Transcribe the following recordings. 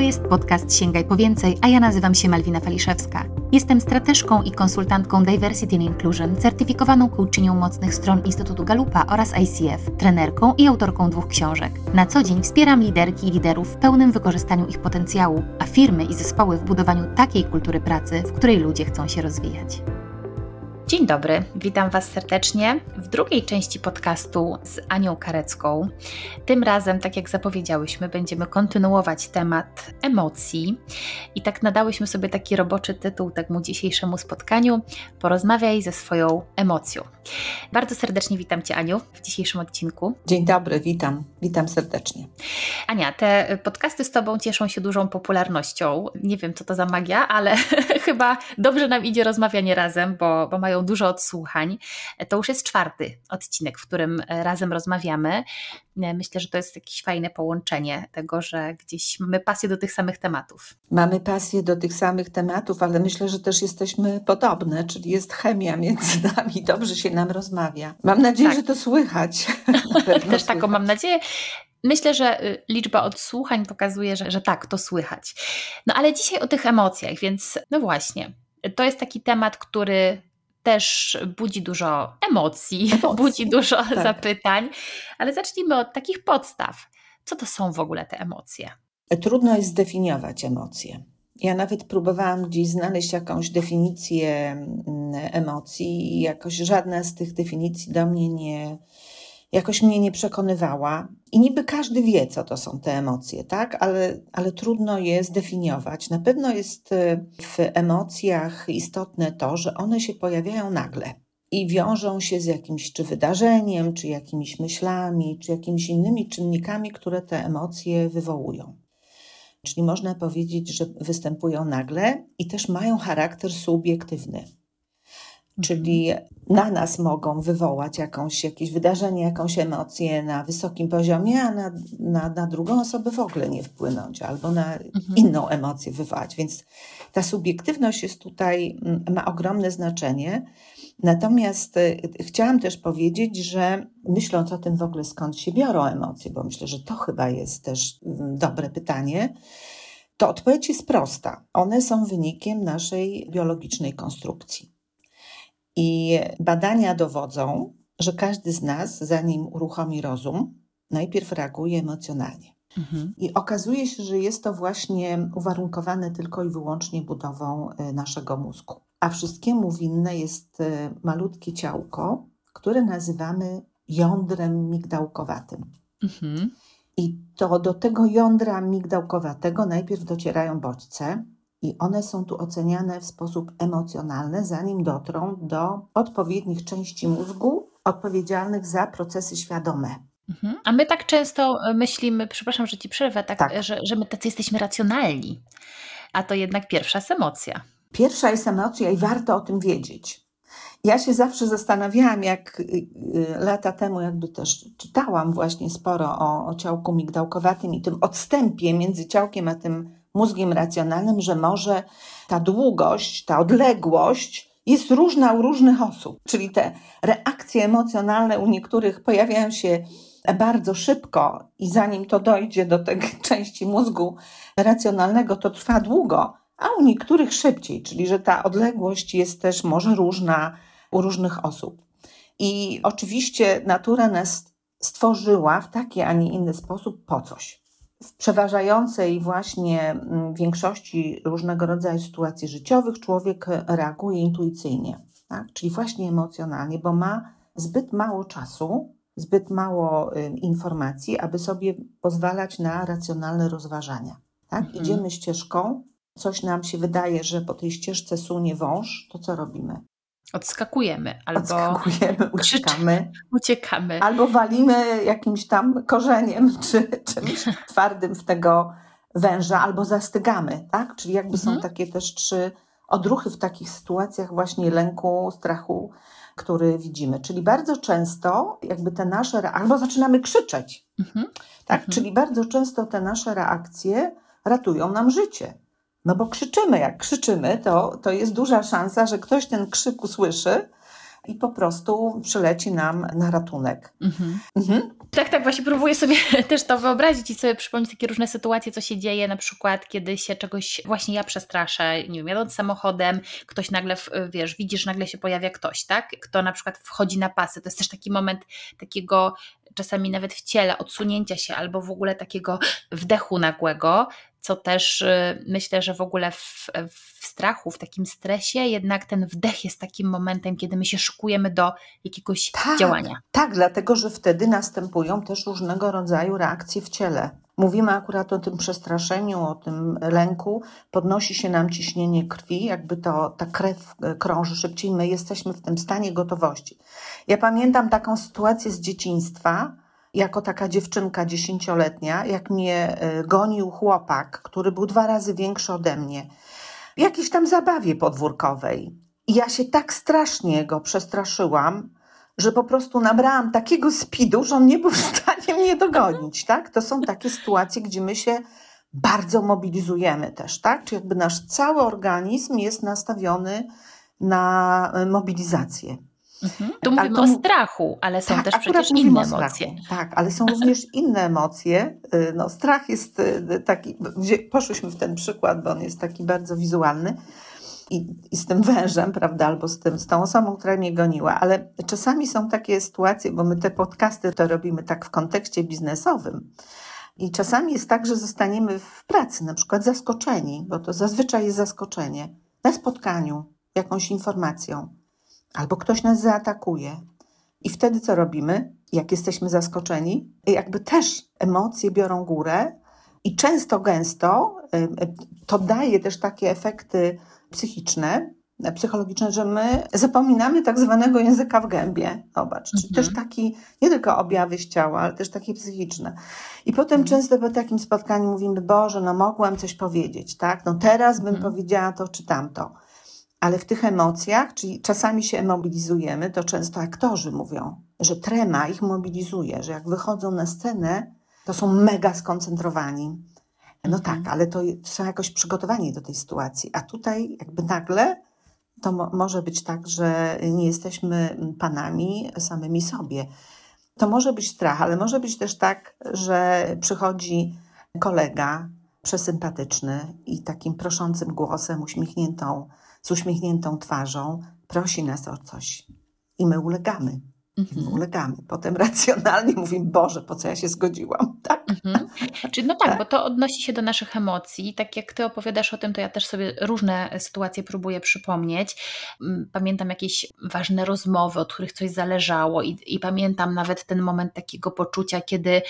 To jest podcast Sięgaj po więcej, a ja nazywam się Malwina Faliszewska. Jestem strateżką i konsultantką Diversity and Inclusion, certyfikowaną coachinią mocnych stron Instytutu Galupa oraz ICF, trenerką i autorką dwóch książek. Na co dzień wspieram liderki i liderów w pełnym wykorzystaniu ich potencjału, a firmy i zespoły w budowaniu takiej kultury pracy, w której ludzie chcą się rozwijać. Dzień dobry, witam Was serdecznie w drugiej części podcastu z Anią Karecką. Tym razem, tak jak zapowiedziałyśmy, będziemy kontynuować temat emocji i tak nadałyśmy sobie taki roboczy tytuł temu dzisiejszemu spotkaniu Porozmawiaj ze swoją emocją. Bardzo serdecznie witam Cię Aniu w dzisiejszym odcinku. Dzień dobry, witam, witam serdecznie. Ania, te podcasty z Tobą cieszą się dużą popularnością. Nie wiem, co to za magia, ale chyba dobrze nam idzie rozmawianie razem, bo, bo mają dużo odsłuchań. To już jest czwarty odcinek, w którym razem rozmawiamy. Myślę, że to jest jakieś fajne połączenie tego, że gdzieś mamy pasję do tych samych tematów. Mamy pasję do tych samych tematów, ale myślę, że też jesteśmy podobne, czyli jest chemia między nami, dobrze się nam rozmawia. Mam nadzieję, tak. że to słychać. też słychać. taką mam nadzieję. Myślę, że y, liczba odsłuchań pokazuje, że, że tak, to słychać. No ale dzisiaj o tych emocjach, więc no właśnie, to jest taki temat, który też budzi dużo emocji, emocji. budzi dużo tak. zapytań, ale zacznijmy od takich podstaw. Co to są w ogóle te emocje? Trudno jest zdefiniować emocje. Ja nawet próbowałam gdzieś znaleźć jakąś definicję mm, emocji i jakoś żadna z tych definicji do mnie nie, jakoś mnie nie przekonywała. I niby każdy wie, co to są te emocje, tak? Ale, ale trudno je zdefiniować. Na pewno jest y, w emocjach istotne to, że one się pojawiają nagle i wiążą się z jakimś czy wydarzeniem, czy jakimiś myślami, czy jakimiś innymi czynnikami, które te emocje wywołują. Czyli można powiedzieć, że występują nagle i też mają charakter subiektywny czyli na nas mogą wywołać jakąś, jakieś wydarzenie, jakąś emocję na wysokim poziomie, a na, na, na drugą osobę w ogóle nie wpłynąć, albo na mhm. inną emocję wywołać. Więc ta subiektywność jest tutaj, ma ogromne znaczenie. Natomiast y, chciałam też powiedzieć, że myśląc o tym w ogóle skąd się biorą emocje, bo myślę, że to chyba jest też dobre pytanie, to odpowiedź jest prosta. One są wynikiem naszej biologicznej konstrukcji. I badania dowodzą, że każdy z nas, zanim uruchomi rozum, najpierw reaguje emocjonalnie. Mhm. I okazuje się, że jest to właśnie uwarunkowane tylko i wyłącznie budową y, naszego mózgu. A wszystkiemu winne jest y, malutkie ciałko, które nazywamy jądrem migdałkowatym. Mhm. I to do tego jądra migdałkowatego najpierw docierają bodźce, i one są tu oceniane w sposób emocjonalny, zanim dotrą do odpowiednich części mózgu odpowiedzialnych za procesy świadome. Mhm. A my tak często myślimy, przepraszam, że ci przerwę, tak, tak. Że, że my tacy jesteśmy racjonalni, a to jednak pierwsza jest emocja. Pierwsza jest emocja i warto o tym wiedzieć. Ja się zawsze zastanawiałam, jak y, y, lata temu jakby też czytałam właśnie sporo o, o ciałku migdałkowatym i tym odstępie między ciałkiem a tym mózgiem racjonalnym, że może ta długość, ta odległość jest różna u różnych osób. Czyli te reakcje emocjonalne u niektórych pojawiają się bardzo szybko i zanim to dojdzie do tej części mózgu racjonalnego, to trwa długo, a u niektórych szybciej, czyli że ta odległość jest też może różna u różnych osób. I oczywiście natura nas stworzyła w taki, a nie inny sposób po coś w przeważającej właśnie mm, większości różnego rodzaju sytuacji życiowych człowiek reaguje intuicyjnie, tak? czyli właśnie emocjonalnie, bo ma zbyt mało czasu, zbyt mało y, informacji, aby sobie pozwalać na racjonalne rozważania. Tak? Mhm. Idziemy ścieżką, coś nam się wydaje, że po tej ścieżce sunie wąż, to co robimy? Odskakujemy albo Odskakujemy, uciekamy. uciekamy. Albo walimy jakimś tam korzeniem czy czymś twardym w tego węża, albo zastygamy, tak? Czyli jakby mhm. są takie też trzy odruchy w takich sytuacjach właśnie lęku, strachu, który widzimy. Czyli bardzo często jakby te nasze, albo zaczynamy krzyczeć, mhm. tak? Mhm. Czyli bardzo często te nasze reakcje ratują nam życie. No bo krzyczymy, jak krzyczymy, to, to jest duża szansa, że ktoś ten krzyk usłyszy, i po prostu przyleci nam na ratunek. Mhm. Mhm. Tak, tak, właśnie próbuję sobie też to wyobrazić i sobie przypomnieć takie różne sytuacje, co się dzieje, na przykład kiedy się czegoś, właśnie ja przestraszę, nie wiem, jadąc samochodem, ktoś nagle, wiesz, widzisz, nagle się pojawia ktoś, tak, kto na przykład wchodzi na pasy, to jest też taki moment takiego czasami nawet w ciele odsunięcia się albo w ogóle takiego wdechu nagłego, co też y, myślę, że w ogóle w, w, strachu, w takim stresie, jednak ten wdech jest takim momentem, kiedy my się szykujemy do jakiegoś tak, działania. Tak, dlatego że wtedy następują też różnego rodzaju reakcje w ciele. Mówimy akurat o tym przestraszeniu, o tym lęku, podnosi się nam ciśnienie krwi, jakby to ta krew e, krąży szybciej, my jesteśmy w tym stanie gotowości. Ja pamiętam taką sytuację z dzieciństwa, jako taka dziewczynka dziesięcioletnia, jak mnie e, gonił chłopak, który był dwa razy większy ode mnie, w jakiejś tam zabawie podwórkowej. I ja się tak strasznie go przestraszyłam, że po prostu nabrałam takiego speedu, że on nie był w stanie mnie dogonić, tak? To są takie sytuacje, gdzie my się bardzo mobilizujemy też, tak? Czy jakby nasz cały organizm jest nastawiony na e, mobilizację. Mhm. Tu mówimy to, o strachu, ale są tak, też przecież inne emocje. Tak, ale są również inne emocje. Y, no, strach jest y, taki, poszłyśmy w ten przykład, bo on jest taki bardzo wizualny. I, i, z tym wężem, prawda, albo z, tym, z tą osobą, która mnie goniła, ale czasami są takie sytuacje, bo my te podcasty to robimy tak w kontekście biznesowym. I czasami jest tak, że zostaniemy w pracy, na przykład zaskoczeni, bo to zazwyczaj jest zaskoczenie, na spotkaniu, jakąś informacją albo ktoś nas zaatakuje. I wtedy co robimy? Jak jesteśmy zaskoczeni, jakby też emocje biorą górę i często, gęsto to daje też takie efekty psychiczne, psychologiczne, że my zapominamy tak zwanego języka w gębie. Zobacz, mhm. czyli też taki, nie tylko objawy z ciała, ale też takie psychiczne. I potem mhm. często po takim spotkaniu mówimy, Boże, no mogłam coś powiedzieć, tak? No teraz bym mhm. powiedziała to czy tamto. Ale w tych emocjach, czyli czasami się mobilizujemy, to często aktorzy mówią, że trema ich mobilizuje, że jak wychodzą na scenę, to są mega skoncentrowani. No mhm. tak, ale to są jakoś przygotowani do tej sytuacji. A tutaj jakby nagle to mo może być tak, że nie jesteśmy panami samymi sobie. To może być strach, ale może być też tak, że przychodzi kolega przesympatyczny i takim proszącym głosem, uśmiechniętą z uśmiechniętą twarzą, prosi nas o coś i my ulegamy. Mhm. Ulegamy. Potem racjonalnie mówimy, Boże, po co ja się zgodziłam? Tak? Mhm. Czyli no tak, tak, bo to odnosi się do naszych emocji. Tak jak Ty opowiadasz o tym, to ja też sobie różne sytuacje próbuję przypomnieć. Mm, pamiętam jakieś ważne rozmowy, od których coś zależało i, i pamiętam nawet ten moment takiego poczucia, kiedy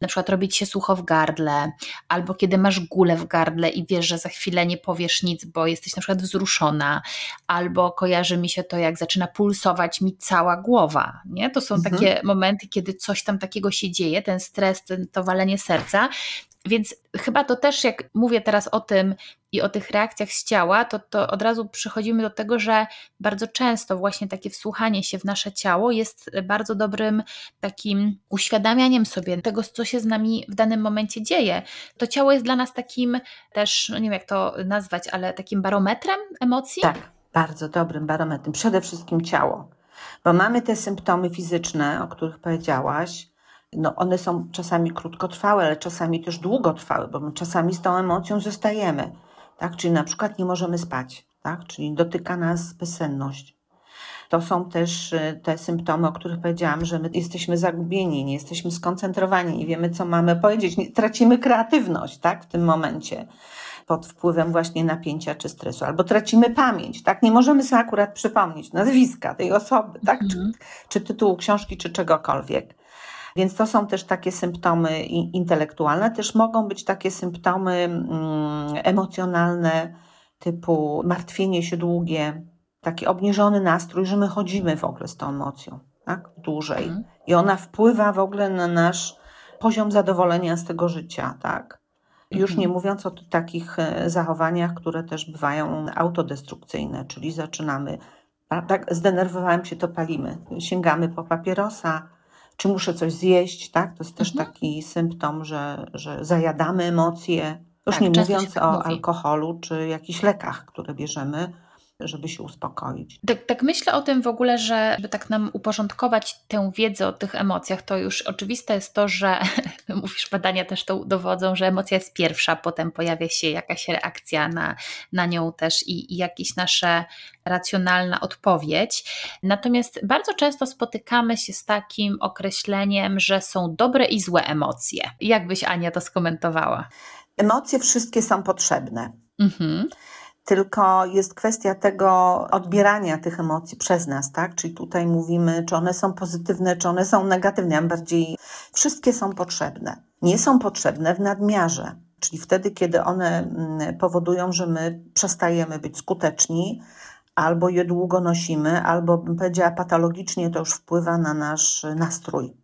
na przykład robić się sucho w gardle, albo kiedy masz gulę w gardle i wiesz, że za chwilę nie powiesz nic, bo jesteś na przykład wzruszona, albo kojarzy mi się to, jak zaczyna pulsować mi cała głowa. Nie? To są mhm. takie momenty, kiedy coś tam takiego się dzieje, ten stres, ten, to walenie serca. Więc chyba to też, jak mówię teraz o tym i o tych reakcjach z ciała, to, to od razu przychodzimy do tego, że bardzo często właśnie takie wsłuchanie się w nasze ciało jest bardzo dobrym takim uświadamianiem sobie tego, co się z nami w danym momencie dzieje. To ciało jest dla nas takim też, no nie wiem jak to nazwać, ale takim barometrem emocji? Tak, bardzo dobrym barometrem. Przede wszystkim ciało. Bo mamy te symptomy fizyczne, o których powiedziałaś, no one są czasami krótkotrwałe, ale czasami też długotrwałe, bo my czasami z tą emocją zostajemy, tak? Czyli na przykład nie możemy spać, tak? Czyli dotyka nas bezsenność. To są też y, te symptomy, o których powiedziałam, że my jesteśmy zagubieni, nie jesteśmy skoncentrowani, nie wiemy, co mamy powiedzieć, nie, tracimy kreatywność, tak? W tym momencie pod wpływem właśnie napięcia czy stresu, albo tracimy pamięć, tak? Nie możemy sobie akurat przypomnieć nazwiska tej osoby, tak? Czy, mhm. czy tytułu książki, czy czegokolwiek. Więc to są też takie symptomy intelektualne, też mogą być takie symptomy mm, emocjonalne, typu martwienie się długie, taki obniżony nastrój, że my chodzimy w ogóle z tą emocją, tak? Dłużej. Mhm. I ona wpływa w ogóle na nasz poziom zadowolenia z tego życia, tak? Już nie mhm. mówiąc o takich e, zachowaniach, które też bywają autodestrukcyjne, czyli zaczynamy, tak, zdenerwowałem się, to palimy, sięgamy po papierosa, czy muszę coś zjeść, tak? To jest też mhm. taki symptom, że, że zajadamy emocje. Już tak, nie mówiąc o mówi. alkoholu czy jakichś lekach, które bierzemy, żeby się uspokoić. Tak, tak myślę o tym w ogóle, że by tak nam uporządkować tę wiedzę o tych emocjach, to już oczywiste jest to, że mówisz, badania też to dowodzą, że emocja jest pierwsza, potem pojawia się jakaś reakcja na, na nią też i, i jakieś nasze racjonalna odpowiedź. Natomiast bardzo często spotykamy się z takim określeniem, że są dobre i złe emocje. Jak byś Ania to skomentowała? Emocje wszystkie są potrzebne. Mhm. Tylko jest kwestia tego odbierania tych emocji przez nas, tak? Czyli tutaj mówimy, czy one są pozytywne, czy one są negatywne. A bardziej wszystkie są potrzebne. Nie są potrzebne w nadmiarze, czyli wtedy, kiedy one mm, powodują, że my przestajemy być skuteczni, albo je długo nosimy, albo bym powiedziała patologicznie to już wpływa na nasz nastrój.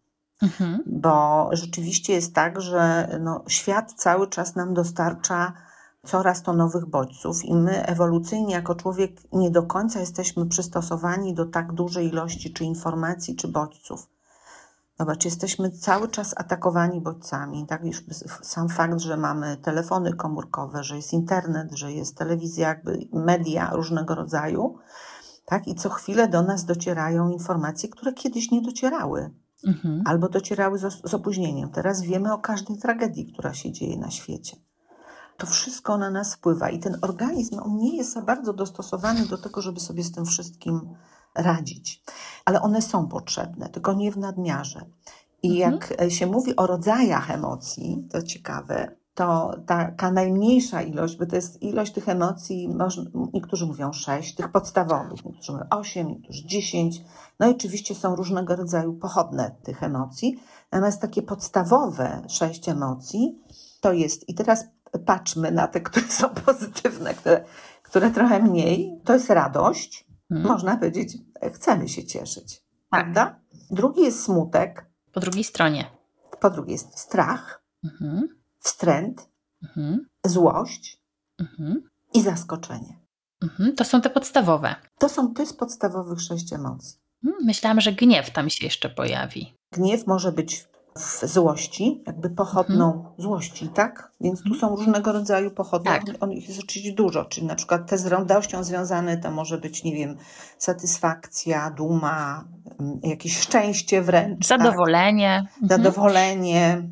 Mhm. Bo rzeczywiście jest tak, że no, świat cały czas nam dostarcza coraz to nowych bodźców i my ewolucyjnie jako człowiek nie do końca jesteśmy przystosowani do tak dużej ilości czy informacji, czy bodźców. Zobacz, jesteśmy cały czas atakowani bodźcami. Tak już sam fakt, że mamy telefony komórkowe, że jest internet, że jest telewizja, jakby media różnego rodzaju, tak? I co chwilę do nas docierają informacje, które kiedyś nie docierały. Mhm. Albo docierały z, z opóźnieniem. Teraz wiemy o każdej tragedii, która się dzieje na świecie. To wszystko na nas wpływa i ten organizm on nie jest za bardzo dostosowany do tego, żeby sobie z tym wszystkim radzić. Ale one są potrzebne, tylko nie w nadmiarze. I Mhm. jak się mówi o rodzajach emocji, to ciekawe, to taka najmniejsza ilość, bo to jest ilość tych emocji, niektórzy mówią sześć, tych podstawowych, niektórzy mówią osiem, niektórzy dziesięć. No i oczywiście są różnego rodzaju pochodne tych emocji. Natomiast takie podstawowe sześć emocji to jest, i teraz patrzmy na te, które są pozytywne, które, które trochę mniej, to jest radość. Mhm. Można powiedzieć, chcemy się cieszyć, Tak. prawda? Drugi jest smutek, Po drugiej stronie. po drugie jest strach, Mhm. wstręt, Mhm. złość Mhm. i zaskoczenie. To są te podstawowe. To są to jest podstawowych sześć emocji. Hmm, Myślałam, że gniew tam się jeszcze pojawi. Gniew może być w złości, jakby pochodną złości, tak? Więc tu są różnego rodzaju pochodne. Tak. On, ich jest oczywiście dużo, czyli na przykład te z radością związane to może być, nie wiem, satysfakcja, duma, mm, jakieś szczęście wręcz. tak? Zadowolenie. Mhm. zadowolenie.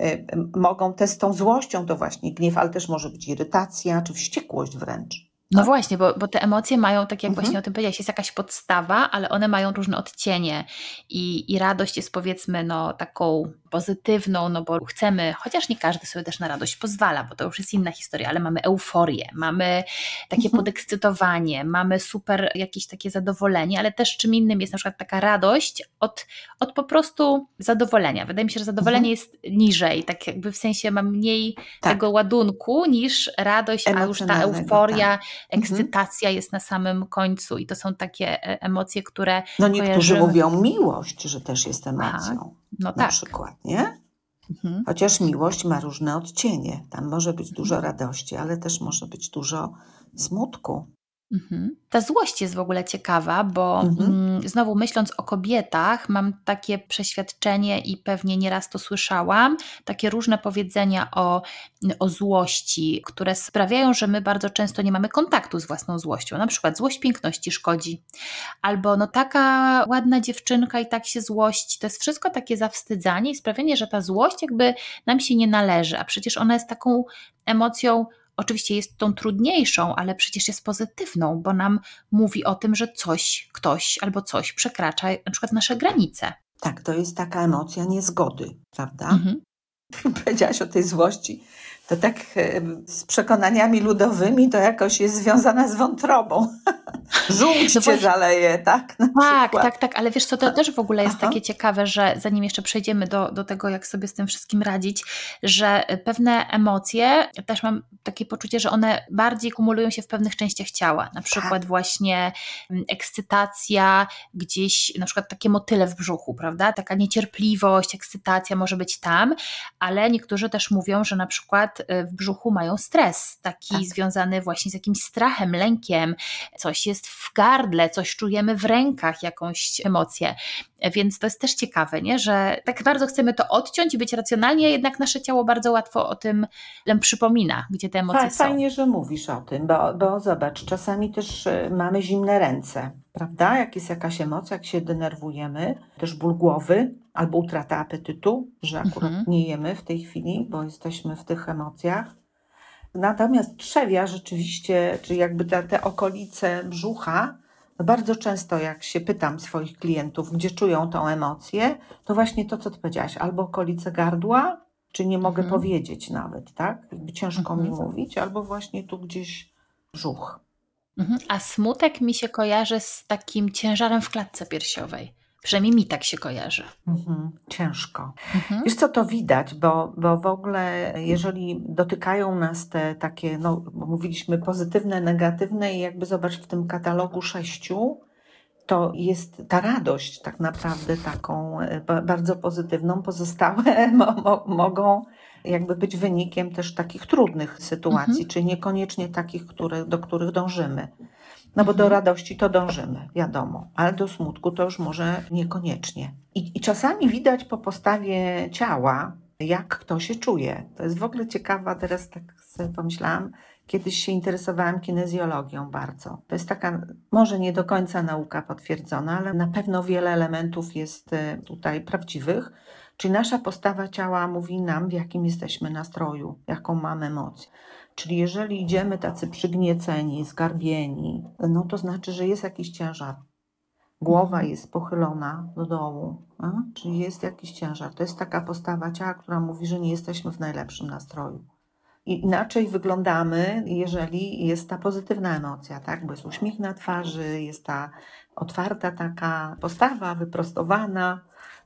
y, y, Mogą te z tą złością to właśnie gniew, ale też może być irytacja czy wściekłość wręcz. No właśnie, bo, bo te emocje mają, tak jak Mhm. właśnie o tym powiedziałaś, jest jakaś podstawa, ale one mają różne odcienie i, i radość jest powiedzmy no taką pozytywną, no bo chcemy, chociaż nie każdy sobie też na radość pozwala, bo to już jest inna historia, ale mamy euforię, mamy takie Mhm. podekscytowanie, mamy super jakieś takie zadowolenie, ale też czym innym jest na przykład taka radość od, od po prostu zadowolenia. Wydaje mi się, że zadowolenie jest niżej, tak jakby w sensie ma mniej Mhm. Tak. tego ładunku niż radość, a już ta euforia, tak. Ekscytacja jest na samym końcu i to są takie e, emocje, które No niektórzy kojarzymy- mówią miłość, że też jest emocją. no Na tak. przykład, nie? Mhm. Chociaż miłość ma różne odcienie. Tam może być dużo radości, ale też może być dużo smutku. Mhm. Ta złość jest w ogóle ciekawa, bo Mhm. mm, znowu myśląc o kobietach, mam takie przeświadczenie i pewnie nieraz to słyszałam, takie różne powiedzenia o, o złości, które sprawiają, że my bardzo często nie mamy kontaktu z własną złością. Na przykład złość piękności szkodzi, albo no taka ładna dziewczynka i tak się złości. To jest wszystko takie zawstydzanie i sprawienie, że ta złość jakby nam się nie należy, a przecież ona jest taką emocją oczywiście jest tą trudniejszą, ale przecież jest pozytywną, bo nam mówi o tym, że coś, ktoś albo coś przekracza na przykład nasze granice. Tak, to jest taka emocja niezgody, prawda? Mhm. Powiedziałaś o tej złości. To tak e, z przekonaniami ludowymi to jakoś jest związana z wątrobą. Żółć No cię zaleje, tak? Na Tak, przykład. tak, tak, ale wiesz co, to też w ogóle jest Aha. takie ciekawe, że zanim jeszcze przejdziemy do, do tego, jak sobie z tym wszystkim radzić, że pewne emocje, też mam takie poczucie, że one bardziej kumulują się w pewnych częściach ciała, na przykład właśnie mm, ekscytacja, gdzieś na przykład takie motyle w brzuchu, prawda, taka niecierpliwość, ekscytacja może być tam, ale niektórzy też mówią, że na przykład e, w brzuchu mają stres, taki Tak. związany właśnie z jakimś strachem, lękiem, coś jest w gardle, coś czujemy w rękach, jakąś emocję. Więc to jest też ciekawe, nie? że tak bardzo chcemy to odciąć i być racjonalni, a jednak nasze ciało bardzo łatwo o tym nam przypomina, gdzie te emocje Fa- są. Fajnie, że mówisz o tym, bo, bo zobacz, czasami też y, mamy zimne ręce, prawda? Jak jest jakaś emocja, jak się denerwujemy, też ból głowy albo utrata apetytu, że akurat Mhm. nie jemy w tej chwili, bo jesteśmy w tych emocjach. Natomiast trzewia rzeczywiście, czy jakby te, te okolice brzucha, no bardzo często jak się pytam swoich klientów, gdzie czują tą emocję, to właśnie to, co ty powiedziałaś, albo okolice gardła, czy nie mogę Mhm. powiedzieć nawet, tak? Jakby ciężko mi Mhm. mówić, albo właśnie tu gdzieś brzuch. Mhm. A smutek mi się kojarzy z takim ciężarem w klatce piersiowej. Przynajmniej mi tak się kojarzy. Mhm. Ciężko. Mhm. Wiesz co, to widać, bo, bo w ogóle jeżeli dotykają nas te takie, no mówiliśmy pozytywne, negatywne i jakby zobacz w tym katalogu sześciu, to jest ta radość tak naprawdę taką e, ba- bardzo pozytywną. Pozostałe mo, mo, mogą jakby być wynikiem też takich trudnych sytuacji, Mhm. czy niekoniecznie takich, które, do których dążymy. No bo do Mhm. radości to dążymy, wiadomo, ale do smutku to już może niekoniecznie. I, I czasami widać po postawie ciała, jak kto się czuje. To jest w ogóle ciekawa, teraz tak sobie pomyślałam, kiedyś się interesowałam kinezjologią bardzo. To jest taka, może nie do końca nauka potwierdzona, ale na pewno wiele elementów jest e, tutaj prawdziwych. Czyli nasza postawa ciała mówi nam, w jakim jesteśmy nastroju, jaką mamy emocję. Czyli jeżeli idziemy tacy przygnieceni, zgarbieni, no to znaczy, że jest jakiś ciężar. Głowa Mhm. jest pochylona do dołu, a? czyli jest jakiś ciężar. To jest taka postawa ciała, która mówi, że nie jesteśmy w najlepszym nastroju. I inaczej wyglądamy, jeżeli jest ta pozytywna emocja, tak? Bo jest uśmiech na twarzy, jest ta otwarta taka postawa, wyprostowana.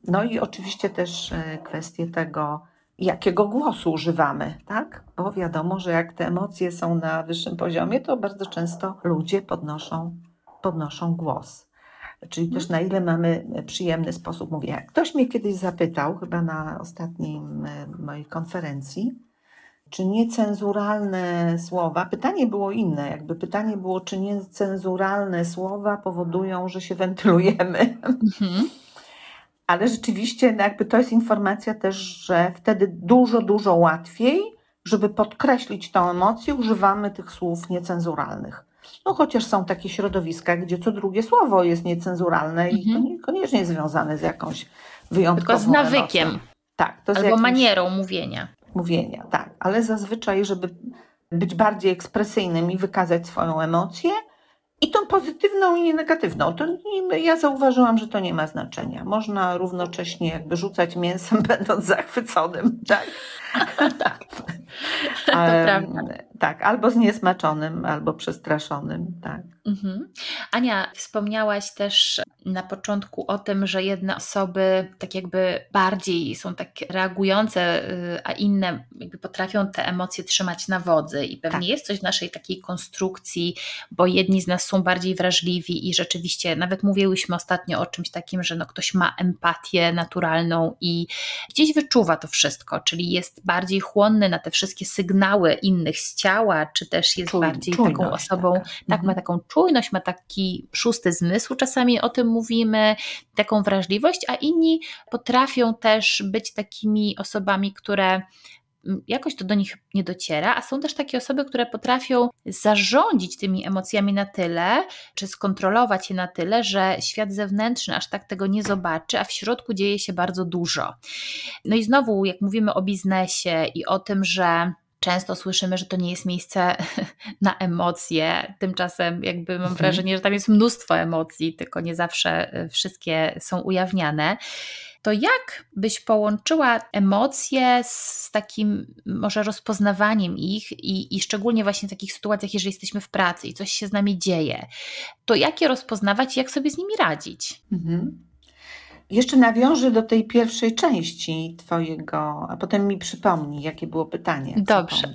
No i oczywiście też e, kwestie tego, jakiego głosu używamy, tak? Bo wiadomo, że jak te emocje są na wyższym poziomie, to bardzo często ludzie podnoszą, podnoszą głos. Czyli też na ile mamy przyjemny sposób mówienia. Ktoś mnie kiedyś zapytał, chyba na ostatniej mojej konferencji, czy niecenzuralne słowa, pytanie było inne, jakby pytanie było, czy niecenzuralne słowa powodują, że się wentylujemy. Mhm. Ale rzeczywiście no jakby to jest informacja też, że wtedy dużo, dużo łatwiej, żeby podkreślić tą emocję, używamy tych słów niecenzuralnych. No chociaż są takie środowiska, gdzie co drugie słowo jest niecenzuralne i to Mhm. niekoniecznie związane z jakąś wyjątkową Tylko z nawykiem emocją. Tak, to albo jakimś manierą mówienia. mówienia, tak. Ale zazwyczaj, żeby być bardziej ekspresyjnym i wykazać swoją emocję, i tą pozytywną, i negatywną. To nie, ja zauważyłam, że to nie ma znaczenia. Można równocześnie jakby rzucać mięsem, będąc zachwyconym, tak? Prawda. tak, albo zniesmaczonym, albo przestraszonym, tak. Mhm. Ania, wspomniałaś też na początku o tym, że jedne osoby tak jakby bardziej są tak reagujące, y, a inne jakby potrafią te emocje trzymać na wodzy i pewnie Tak. jest coś w naszej takiej konstrukcji, bo jedni z nas są bardziej wrażliwi i rzeczywiście, nawet mówiłyśmy ostatnio o czymś takim, że no ktoś ma empatię naturalną i gdzieś wyczuwa to wszystko, czyli jest bardziej chłonny na te wszystkie sygnały innych z ciała, czy też jest Czuj- bardziej taką czujność osobą, taka. tak, ma Mhm. taką czujność, ma taki szósty zmysł, czasami o tym mówimy, taką wrażliwość, a inni potrafią też być takimi osobami, które jakoś to do nich nie dociera, a są też takie osoby, które potrafią zarządzić tymi emocjami na tyle, czy skontrolować je na tyle, że świat zewnętrzny aż tak tego nie zobaczy, a w środku dzieje się bardzo dużo. No i znowu, jak mówimy o biznesie i o tym, że Często słyszymy, że to nie jest miejsce na emocje. Tymczasem, jakby mam Mhm. wrażenie, że tam jest mnóstwo emocji, tylko nie zawsze y, wszystkie są ujawniane. To jak byś połączyła emocje z takim może rozpoznawaniem ich i, i szczególnie właśnie w takich sytuacjach, jeżeli jesteśmy w pracy i coś się z nami dzieje, to jak je rozpoznawać i jak sobie z nimi radzić? Mhm. Jeszcze nawiążę do tej pierwszej części Twojego, a potem mi przypomnij, jakie było pytanie. Dobrze.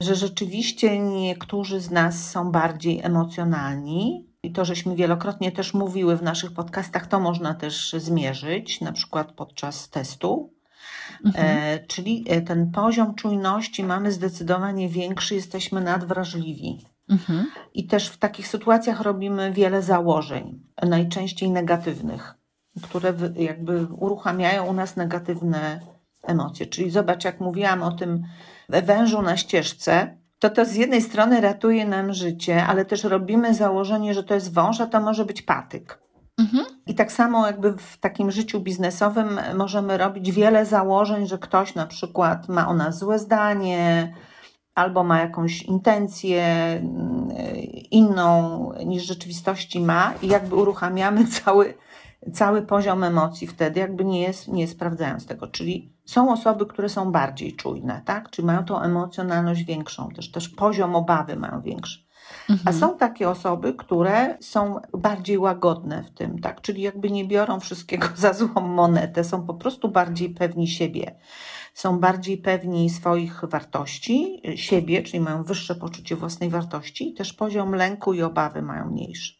Że rzeczywiście niektórzy z nas są bardziej emocjonalni i to, żeśmy wielokrotnie też mówiły w naszych podcastach, to można też zmierzyć, na przykład podczas testu. Mhm. E, czyli e, ten poziom czujności mamy zdecydowanie większy, jesteśmy nadwrażliwi. Mhm. I też w takich sytuacjach robimy wiele założeń, najczęściej negatywnych, które jakby uruchamiają u nas negatywne emocje. Czyli zobacz, jak mówiłam o tym wężu na ścieżce, to to z jednej strony ratuje nam życie, ale też robimy założenie, że to jest wąż, a to może być patyk. Mhm. I tak samo jakby w takim życiu biznesowym możemy robić wiele założeń, że ktoś na przykład ma o nas złe zdanie, albo ma jakąś intencję mm, inną niż rzeczywistości ma, i jakby uruchamiamy cały, cały poziom emocji wtedy, jakby nie, nie sprawdzając tego. Czyli są osoby, które są bardziej czujne, tak? Czyli mają tą emocjonalność większą, też, też poziom obawy mają większy. Mhm. A są takie osoby, które są bardziej łagodne w tym, tak? Czyli jakby nie biorą wszystkiego za złą monetę, są po prostu bardziej pewni siebie. Są bardziej pewni swoich wartości, siebie, czyli mają wyższe poczucie własnej wartości, i też poziom lęku i obawy mają mniejszy.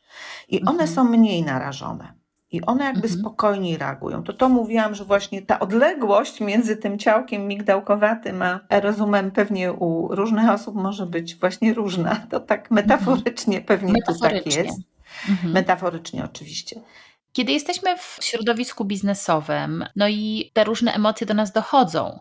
I one mhm. są mniej narażone. I one jakby mhm. spokojniej reagują. To to mówiłam, że właśnie ta odległość między tym ciałkiem migdałkowatym a rozumem pewnie u różnych osób może być właśnie różna. To tak metaforycznie pewnie metaforycznie. to tak jest. Mhm. Metaforycznie oczywiście. Kiedy jesteśmy w środowisku biznesowym, no i te różne emocje do nas dochodzą,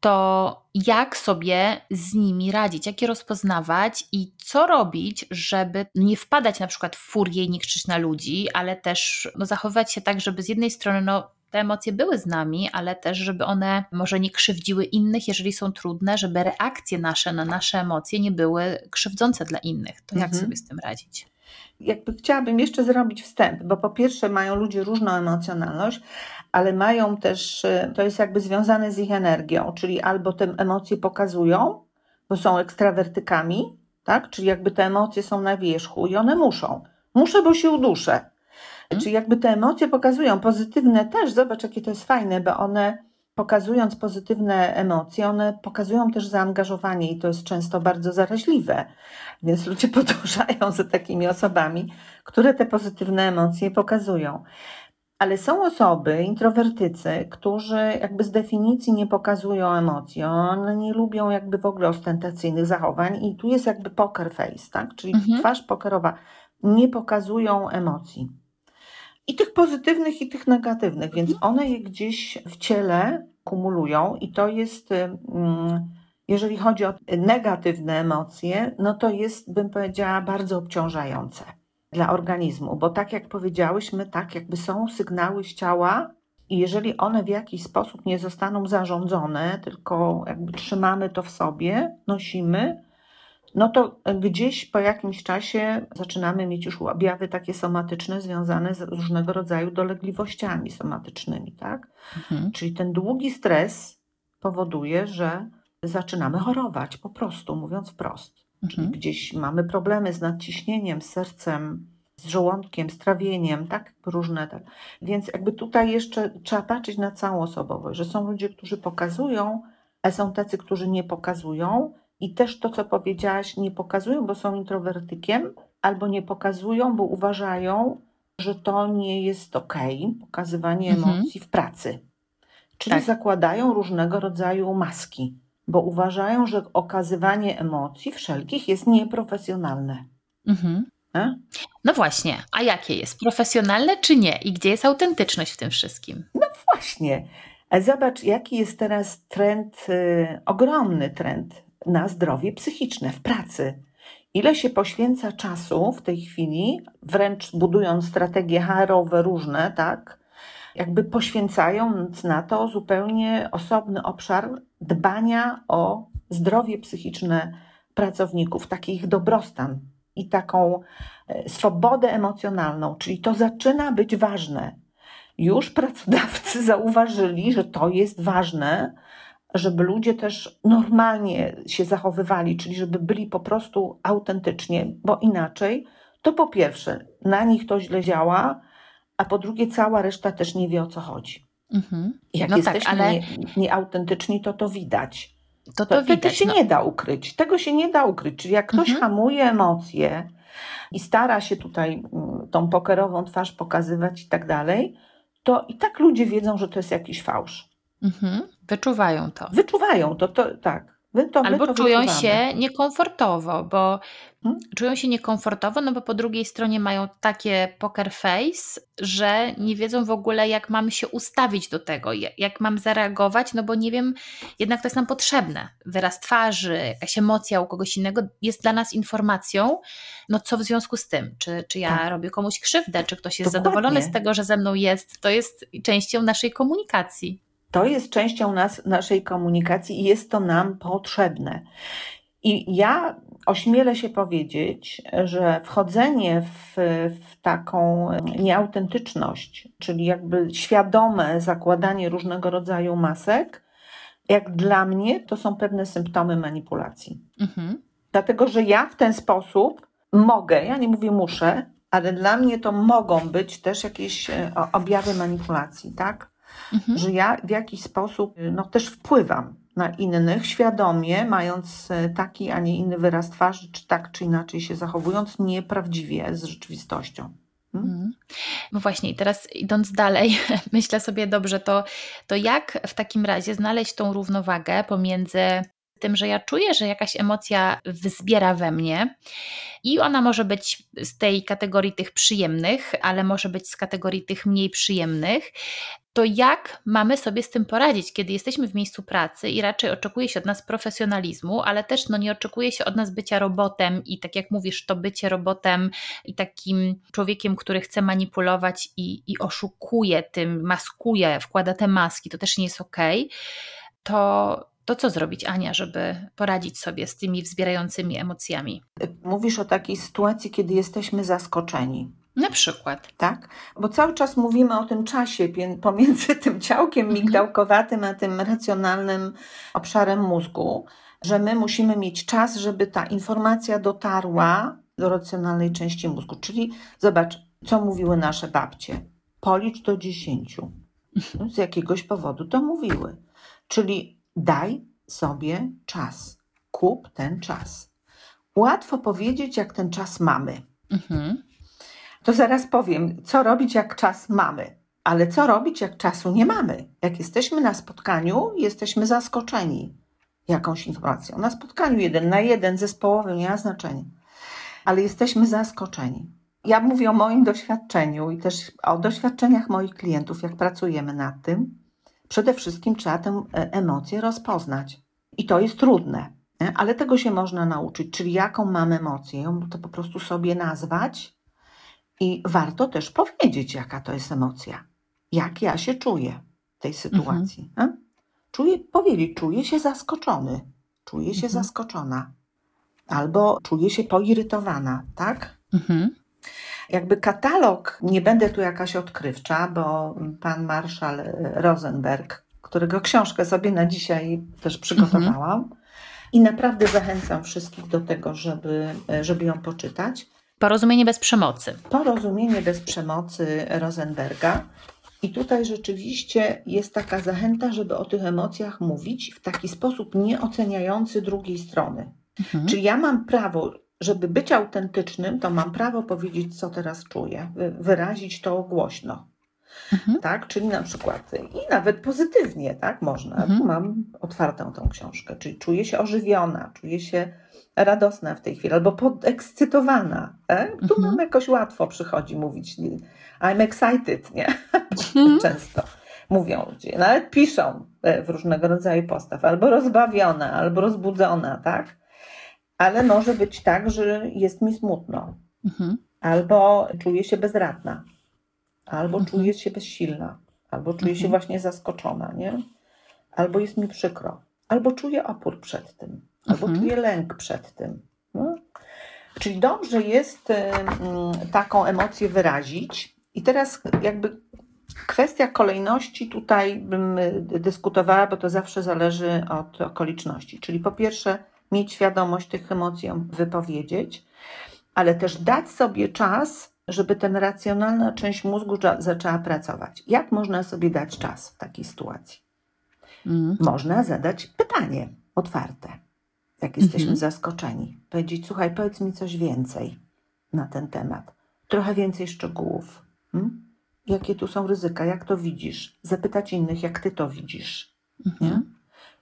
to jak sobie z nimi radzić, jak je rozpoznawać i co robić, żeby nie wpadać na przykład w furię i nie krzyczeć na ludzi, ale też no, zachowywać się tak, żeby z jednej strony no, te emocje były z nami, ale też, żeby one może nie krzywdziły innych, jeżeli są trudne, żeby reakcje nasze na nasze emocje nie były krzywdzące dla innych. To jak mhm. sobie z tym radzić? Jakby chciałabym jeszcze zrobić wstęp, bo po pierwsze mają ludzie różną emocjonalność, ale mają też, y, to jest jakby związane z ich energią, czyli albo te emocje pokazują, bo są ekstrawertykami, tak? Czyli jakby te emocje są na wierzchu i one muszą. Muszę, bo się uduszę. Hmm. Czyli jakby te emocje pokazują, pozytywne też, zobacz jakie to jest fajne, bo one pokazując pozytywne emocje, one pokazują też zaangażowanie i to jest często bardzo zaraźliwe. Więc ludzie podążają za takimi osobami, które te pozytywne emocje pokazują. Ale są osoby, introwertycy, którzy jakby z definicji nie pokazują emocji, one nie lubią jakby w ogóle ostentacyjnych zachowań i tu jest jakby poker face, tak? Czyli mhm. twarz pokerowa. Nie pokazują emocji. I tych pozytywnych, i tych negatywnych, więc mhm. one je gdzieś w ciele kumulują i to jest, jeżeli chodzi o negatywne emocje, no to jest, bym powiedziała, bardzo obciążające dla organizmu, bo tak jak powiedziałyśmy, tak jakby są sygnały z ciała i jeżeli one w jakiś sposób nie zostaną zarządzone, tylko jakby trzymamy to w sobie, nosimy, no to gdzieś po jakimś czasie zaczynamy mieć już objawy takie somatyczne związane z różnego rodzaju dolegliwościami somatycznymi, tak? Mhm. Czyli ten długi stres powoduje, że zaczynamy chorować, po prostu mówiąc wprost. Czyli mhm. gdzieś mamy problemy z nadciśnieniem, z sercem, z żołądkiem, z trawieniem, tak? Różne. Tak. Więc jakby tutaj jeszcze trzeba patrzeć na całą osobowość, że są ludzie, którzy pokazują, a są tacy, którzy nie pokazują. I też to, co powiedziałaś, nie pokazują, bo są introwertykiem, albo nie pokazują, bo uważają, że to nie jest ok, pokazywanie mhm. emocji w pracy. Czyli tak. zakładają różnego rodzaju maski bo uważają, że okazywanie emocji wszelkich jest nieprofesjonalne. Mhm. No właśnie, a jakie jest? Profesjonalne czy nie? I gdzie jest autentyczność w tym wszystkim? No właśnie. Zobacz, jaki jest teraz trend, y, ogromny trend na zdrowie psychiczne w pracy. Ile się poświęca czasu w tej chwili, wręcz budując strategie HR-owe różne, tak? jakby poświęcając na to zupełnie osobny obszar dbania o zdrowie psychiczne pracowników, taki ich dobrostan i taką e, swobodę emocjonalną, czyli to zaczyna być ważne. Już pracodawcy zauważyli, że to jest ważne, żeby ludzie też normalnie się zachowywali, czyli żeby byli po prostu autentycznie, bo inaczej to po pierwsze na nich to źle działa, a po drugie cała reszta też nie wie o co chodzi. Mhm. Jak no tak, jesteśmy tak, ale... nie, nieautentyczni, to to widać. To, to, to widać. Tego się no. nie da ukryć. Tego się nie da ukryć. Czyli jak ktoś mhm. hamuje emocje i stara się tutaj mm, tą pokerową twarz pokazywać i tak dalej, to i tak ludzie wiedzą, że to jest jakiś fałsz. Mhm. Wyczuwają to. Wyczuwają to, to tak. My to, Albo my to czują wyczuwamy. się niekomfortowo, bo Hmm? czują się niekomfortowo, no bo po drugiej stronie mają takie poker face, że nie wiedzą w ogóle, jak mamy się ustawić do tego, jak, jak mam zareagować, no bo nie wiem, jednak to jest nam potrzebne. Wyraz twarzy, jakaś emocja u kogoś innego jest dla nas informacją, no co w związku z tym, czy, czy ja Tak. robię komuś krzywdę, czy ktoś jest Dokładnie. zadowolony z tego, że ze mną jest, to jest częścią naszej komunikacji. To jest częścią nas, naszej komunikacji i jest to nam potrzebne. I ja ośmielę się powiedzieć, że wchodzenie w, w taką nieautentyczność, czyli jakby świadome zakładanie różnego rodzaju masek, jak dla mnie to są pewne symptomy manipulacji. Mhm. Dlatego, że ja w ten sposób mogę, ja nie mówię muszę, ale dla mnie to mogą być też jakieś e, objawy manipulacji, tak? Mhm. że ja w jakiś sposób no, też wpływam na innych, świadomie, mając e, taki, a nie inny wyraz twarzy, czy tak czy inaczej się zachowując, nieprawdziwie z rzeczywistością. Hmm? Mhm. No właśnie, i teraz idąc dalej, myślę sobie dobrze, to, to jak w takim razie znaleźć tą równowagę pomiędzy tym, że ja czuję, że jakaś emocja wzbiera we mnie i ona może być z tej kategorii tych przyjemnych, ale może być z kategorii tych mniej przyjemnych, to jak mamy sobie z tym poradzić, kiedy jesteśmy w miejscu pracy i raczej oczekuje się od nas profesjonalizmu, ale też no, nie oczekuje się od nas bycia robotem i tak jak mówisz, to bycie robotem i takim człowiekiem, który chce manipulować i, i oszukuje tym, maskuje, wkłada te maski, to też nie jest okej, to, to co zrobić, Ania, żeby poradzić sobie z tymi wzbierającymi emocjami? Mówisz o takiej sytuacji, kiedy jesteśmy zaskoczeni. Na przykład. Tak? Bo cały czas mówimy o tym czasie pomiędzy tym ciałkiem Mhm. migdałkowatym a tym racjonalnym obszarem mózgu, że my musimy mieć czas, żeby ta informacja dotarła do racjonalnej części mózgu. Czyli zobacz, co mówiły nasze babcie. Policz do dziesięciu. Z jakiegoś powodu to mówiły. Czyli daj sobie czas. Kup ten czas. Łatwo powiedzieć, jak ten czas mamy. Mhm. To zaraz powiem, co robić, jak czas mamy. Ale co robić, jak czasu nie mamy? Jak jesteśmy na spotkaniu, jesteśmy zaskoczeni jakąś informacją. Na spotkaniu jeden na jeden, zespołowym, nie ma znaczenia. Ale jesteśmy zaskoczeni. Ja mówię o moim doświadczeniu i też o doświadczeniach moich klientów, jak pracujemy nad tym. Przede wszystkim trzeba tę e, emocję rozpoznać. I to jest trudne, ale tego się można nauczyć. Czyli jaką mam emocję, ją to po prostu sobie nazwać i warto też powiedzieć, jaka to jest emocja. Jak ja się czuję w tej sytuacji. a? Czuję, powiedzieć, czuję się zaskoczony, czuję się Mhm. zaskoczona. Albo czuję się poirytowana, tak? Mhm. Jakby katalog, nie będę tu jakaś odkrywcza, bo pan marszał Rosenberg, którego książkę sobie na dzisiaj też przygotowałam i naprawdę zachęcam wszystkich do tego, żeby, żeby ją poczytać. Porozumienie bez przemocy. Porozumienie bez przemocy Rosenberga. I tutaj rzeczywiście jest taka zachęta, żeby o tych emocjach mówić w taki sposób nieoceniający drugiej strony. Mhm. Czyli ja mam prawo, żeby być autentycznym, to mam prawo powiedzieć, co teraz czuję, wy- wyrazić to głośno. Mhm. Tak? Czyli na przykład i nawet pozytywnie, tak? Można. Mhm. Tu mam otwartą tą książkę, czyli czuję się ożywiona, czuję się radosna w tej chwili, albo podekscytowana. E? Tu Mhm. nam jakoś łatwo przychodzi mówić I'm excited, nie? Mhm. Często mówią ludzie, nawet piszą e, w różnego rodzaju postaw, albo rozbawiona, albo rozbudzona, tak? Ale może być tak, że jest mi smutno, Mhm. albo czuję się bezradna, albo Mhm. czuję się bezsilna, albo czuję się Mhm. właśnie zaskoczona, nie? Albo jest mi przykro, albo czuję opór przed tym, albo Mhm. czuję lęk przed tym. No? Czyli dobrze jest em, taką emocję wyrazić. I teraz jakby kwestia kolejności tutaj bym y, dyskutowała, bo to zawsze zależy od okoliczności. Czyli po pierwsze mieć świadomość tych emocji, wypowiedzieć, ale też dać sobie czas, żeby ten racjonalna część mózgu za- zaczęła pracować. Jak można sobie dać czas w takiej sytuacji? Mhm. Można zadać pytanie otwarte, jak jesteśmy Mhm. zaskoczeni. Powiedzieć, słuchaj, powiedz mi coś więcej na ten temat. Trochę więcej szczegółów. Hmm? Jakie tu są ryzyka? Jak to widzisz? Zapytać innych, jak ty to widzisz. Mhm.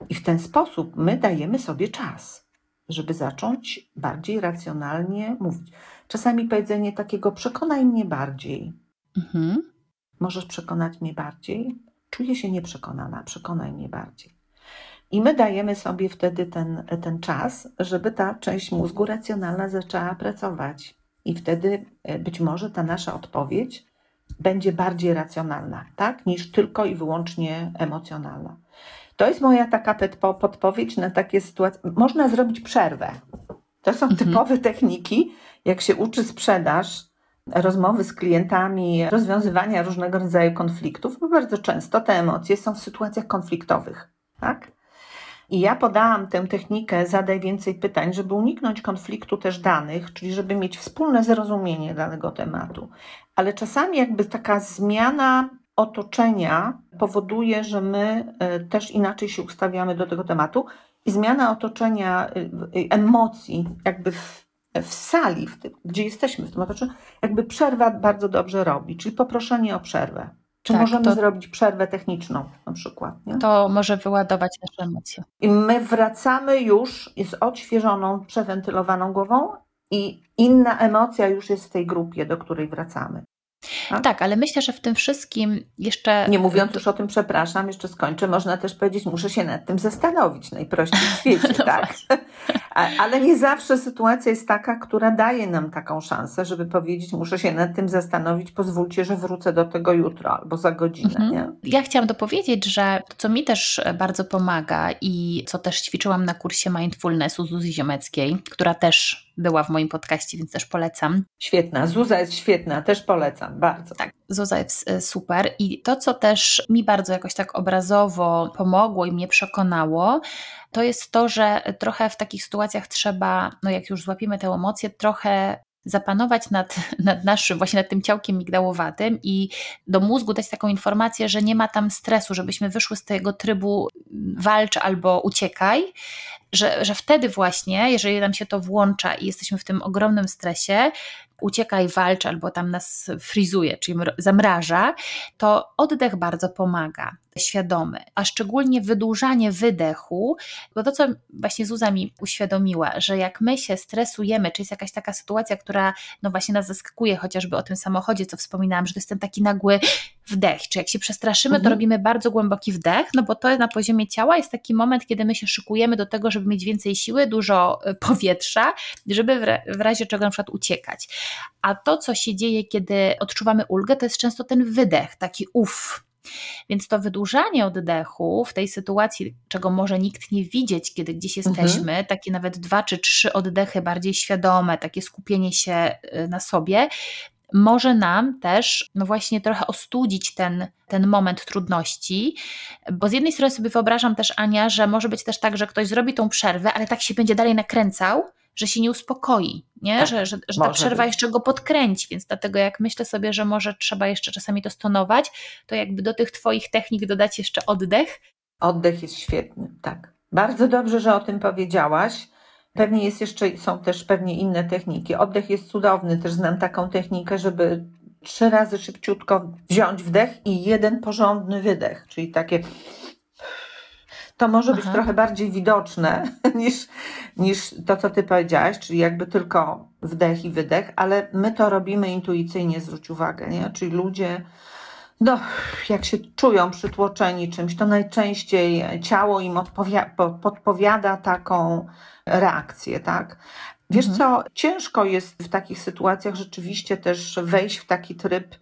I w ten sposób my dajemy sobie czas, żeby zacząć bardziej racjonalnie mówić. Czasami powiedzenie takiego przekonaj mnie bardziej. Mhm. Możesz przekonać mnie bardziej? Czuję się nieprzekonana, przekonaj mnie bardziej. I my dajemy sobie wtedy ten, ten czas, żeby ta część mózgu racjonalna zaczęła pracować. I wtedy e, być może ta nasza odpowiedź będzie bardziej racjonalna, tak, niż tylko i wyłącznie emocjonalna. To jest moja taka podpowiedź na takie sytuacje. Można zrobić przerwę. To są mhm. typowe techniki, jak się uczy sprzedaż, rozmowy z klientami, rozwiązywania różnego rodzaju konfliktów, bo bardzo często te emocje są w sytuacjach konfliktowych. Tak? I ja podałam tę technikę zadaj więcej pytań, żeby uniknąć konfliktu też danych, czyli żeby mieć wspólne zrozumienie danego tematu. Ale czasami jakby taka zmiana otoczenia powoduje, że my e, też inaczej się ustawiamy do tego tematu i zmiana otoczenia, e, emocji, jakby w, w sali, w tym, gdzie jesteśmy w tym otoczeniu, jakby przerwa bardzo dobrze robi, czyli poproszenie o przerwę. Czy tak, możemy to, zrobić przerwę techniczną na przykład? Nie? To może wyładować nasze emocje. I my wracamy już z odświeżoną, przewentylowaną głową i inna emocja już jest w tej grupie, do której wracamy. Tak? tak, ale myślę, że w tym wszystkim jeszcze. Nie mówiąc już o tym, przepraszam, jeszcze skończę, można też powiedzieć, muszę się nad tym zastanowić najprościej w świecie, no tak? ale nie zawsze sytuacja jest taka, która daje nam taką szansę, żeby powiedzieć, muszę się nad tym zastanowić, pozwólcie, że wrócę do tego jutro albo za godzinę. Mhm. Nie? Ja chciałam dopowiedzieć, że to, co mi też bardzo pomaga i co też ćwiczyłam na kursie mindfulnessu Zuzi Ziomeckiej, która też była w moim podcaście, więc też polecam. Świetna, Zuza jest świetna, też polecam, bardzo. Tak, Zuza jest e, super i to, co też mi bardzo jakoś tak obrazowo pomogło i mnie przekonało, to jest to, że trochę w takich sytuacjach trzeba, no jak już złapiemy tę emocję, trochę zapanować nad, nad naszym, właśnie nad tym ciałkiem migdałowatym i do mózgu dać taką informację, że nie ma tam stresu, żebyśmy wyszły z tego trybu walcz albo uciekaj, że, że wtedy właśnie, jeżeli nam się to włącza i jesteśmy w tym ogromnym stresie, uciekaj, walcz albo tam nas frizuje, czyli zamraża, to oddech bardzo pomaga, świadomy, a szczególnie wydłużanie wydechu, bo to, co właśnie Zuza mi uświadomiła, że jak my się stresujemy, czy jest jakaś taka sytuacja, która no właśnie nas zaskakuje, chociażby o tym samochodzie, co wspominałam, że to jest ten taki nagły wdech, czy jak się przestraszymy, mhm. to robimy bardzo głęboki wdech, no bo to na poziomie ciała jest taki moment, kiedy my się szykujemy do tego, żeby mieć więcej siły, dużo e, powietrza, żeby w razie czego na przykład uciekać. A to, co się dzieje, kiedy odczuwamy ulgę, to jest często ten wydech, taki uff. Więc to wydłużanie oddechu w tej sytuacji, czego może nikt nie widzieć, kiedy gdzieś mhm. jesteśmy, mhm. takie nawet dwa czy trzy oddechy bardziej świadome, takie skupienie się y, na sobie, może nam też, no właśnie, trochę ostudzić ten, ten moment trudności, bo z jednej strony sobie wyobrażam też, Ania, że może być też tak, że ktoś zrobi tą przerwę, ale tak się będzie dalej nakręcał, że się nie uspokoi, nie? Tak, że, że, że ta przerwa być. jeszcze go podkręci, więc dlatego jak myślę sobie, że może trzeba jeszcze czasami to stonować, to jakby do tych Twoich technik dodać jeszcze oddech. Oddech jest świetny, tak. Bardzo dobrze, że o tym powiedziałaś. Pewnie jest jeszcze, są też pewnie inne techniki. Oddech jest cudowny, też znam taką technikę, żeby trzy razy szybciutko wziąć wdech i jeden porządny wydech, czyli takie to może być Aha. trochę bardziej widoczne niż, niż to, co ty powiedziałaś, czyli jakby tylko wdech i wydech, ale my to robimy intuicyjnie, zwróć uwagę, nie? Czyli ludzie, no, jak się czują przytłoczeni czymś, to najczęściej ciało im podpowiada taką reakcję, tak? Wiesz mhm. co, ciężko jest w takich sytuacjach rzeczywiście też wejść w taki tryb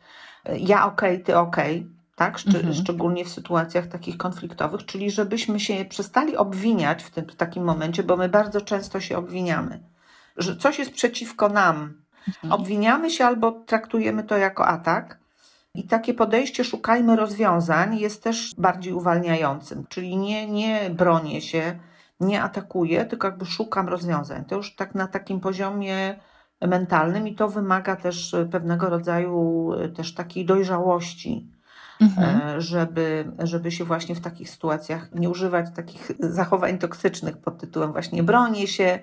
ja okej, okay, ty okej, okay tak? Mhm. Szczególnie w sytuacjach takich konfliktowych, czyli żebyśmy się przestali obwiniać w, tym, w takim momencie, bo my bardzo często się obwiniamy, że coś jest przeciwko nam. Mhm. Obwiniamy się albo traktujemy to jako atak. I takie podejście, szukajmy rozwiązań, jest też bardziej uwalniającym, czyli nie, nie bronię się, nie atakuję, tylko jakby szukam rozwiązań. To już tak na takim poziomie mentalnym i to wymaga też pewnego rodzaju też takiej dojrzałości mhm. E, żeby, żeby się właśnie w takich sytuacjach nie używać takich zachowań toksycznych pod tytułem właśnie bronię się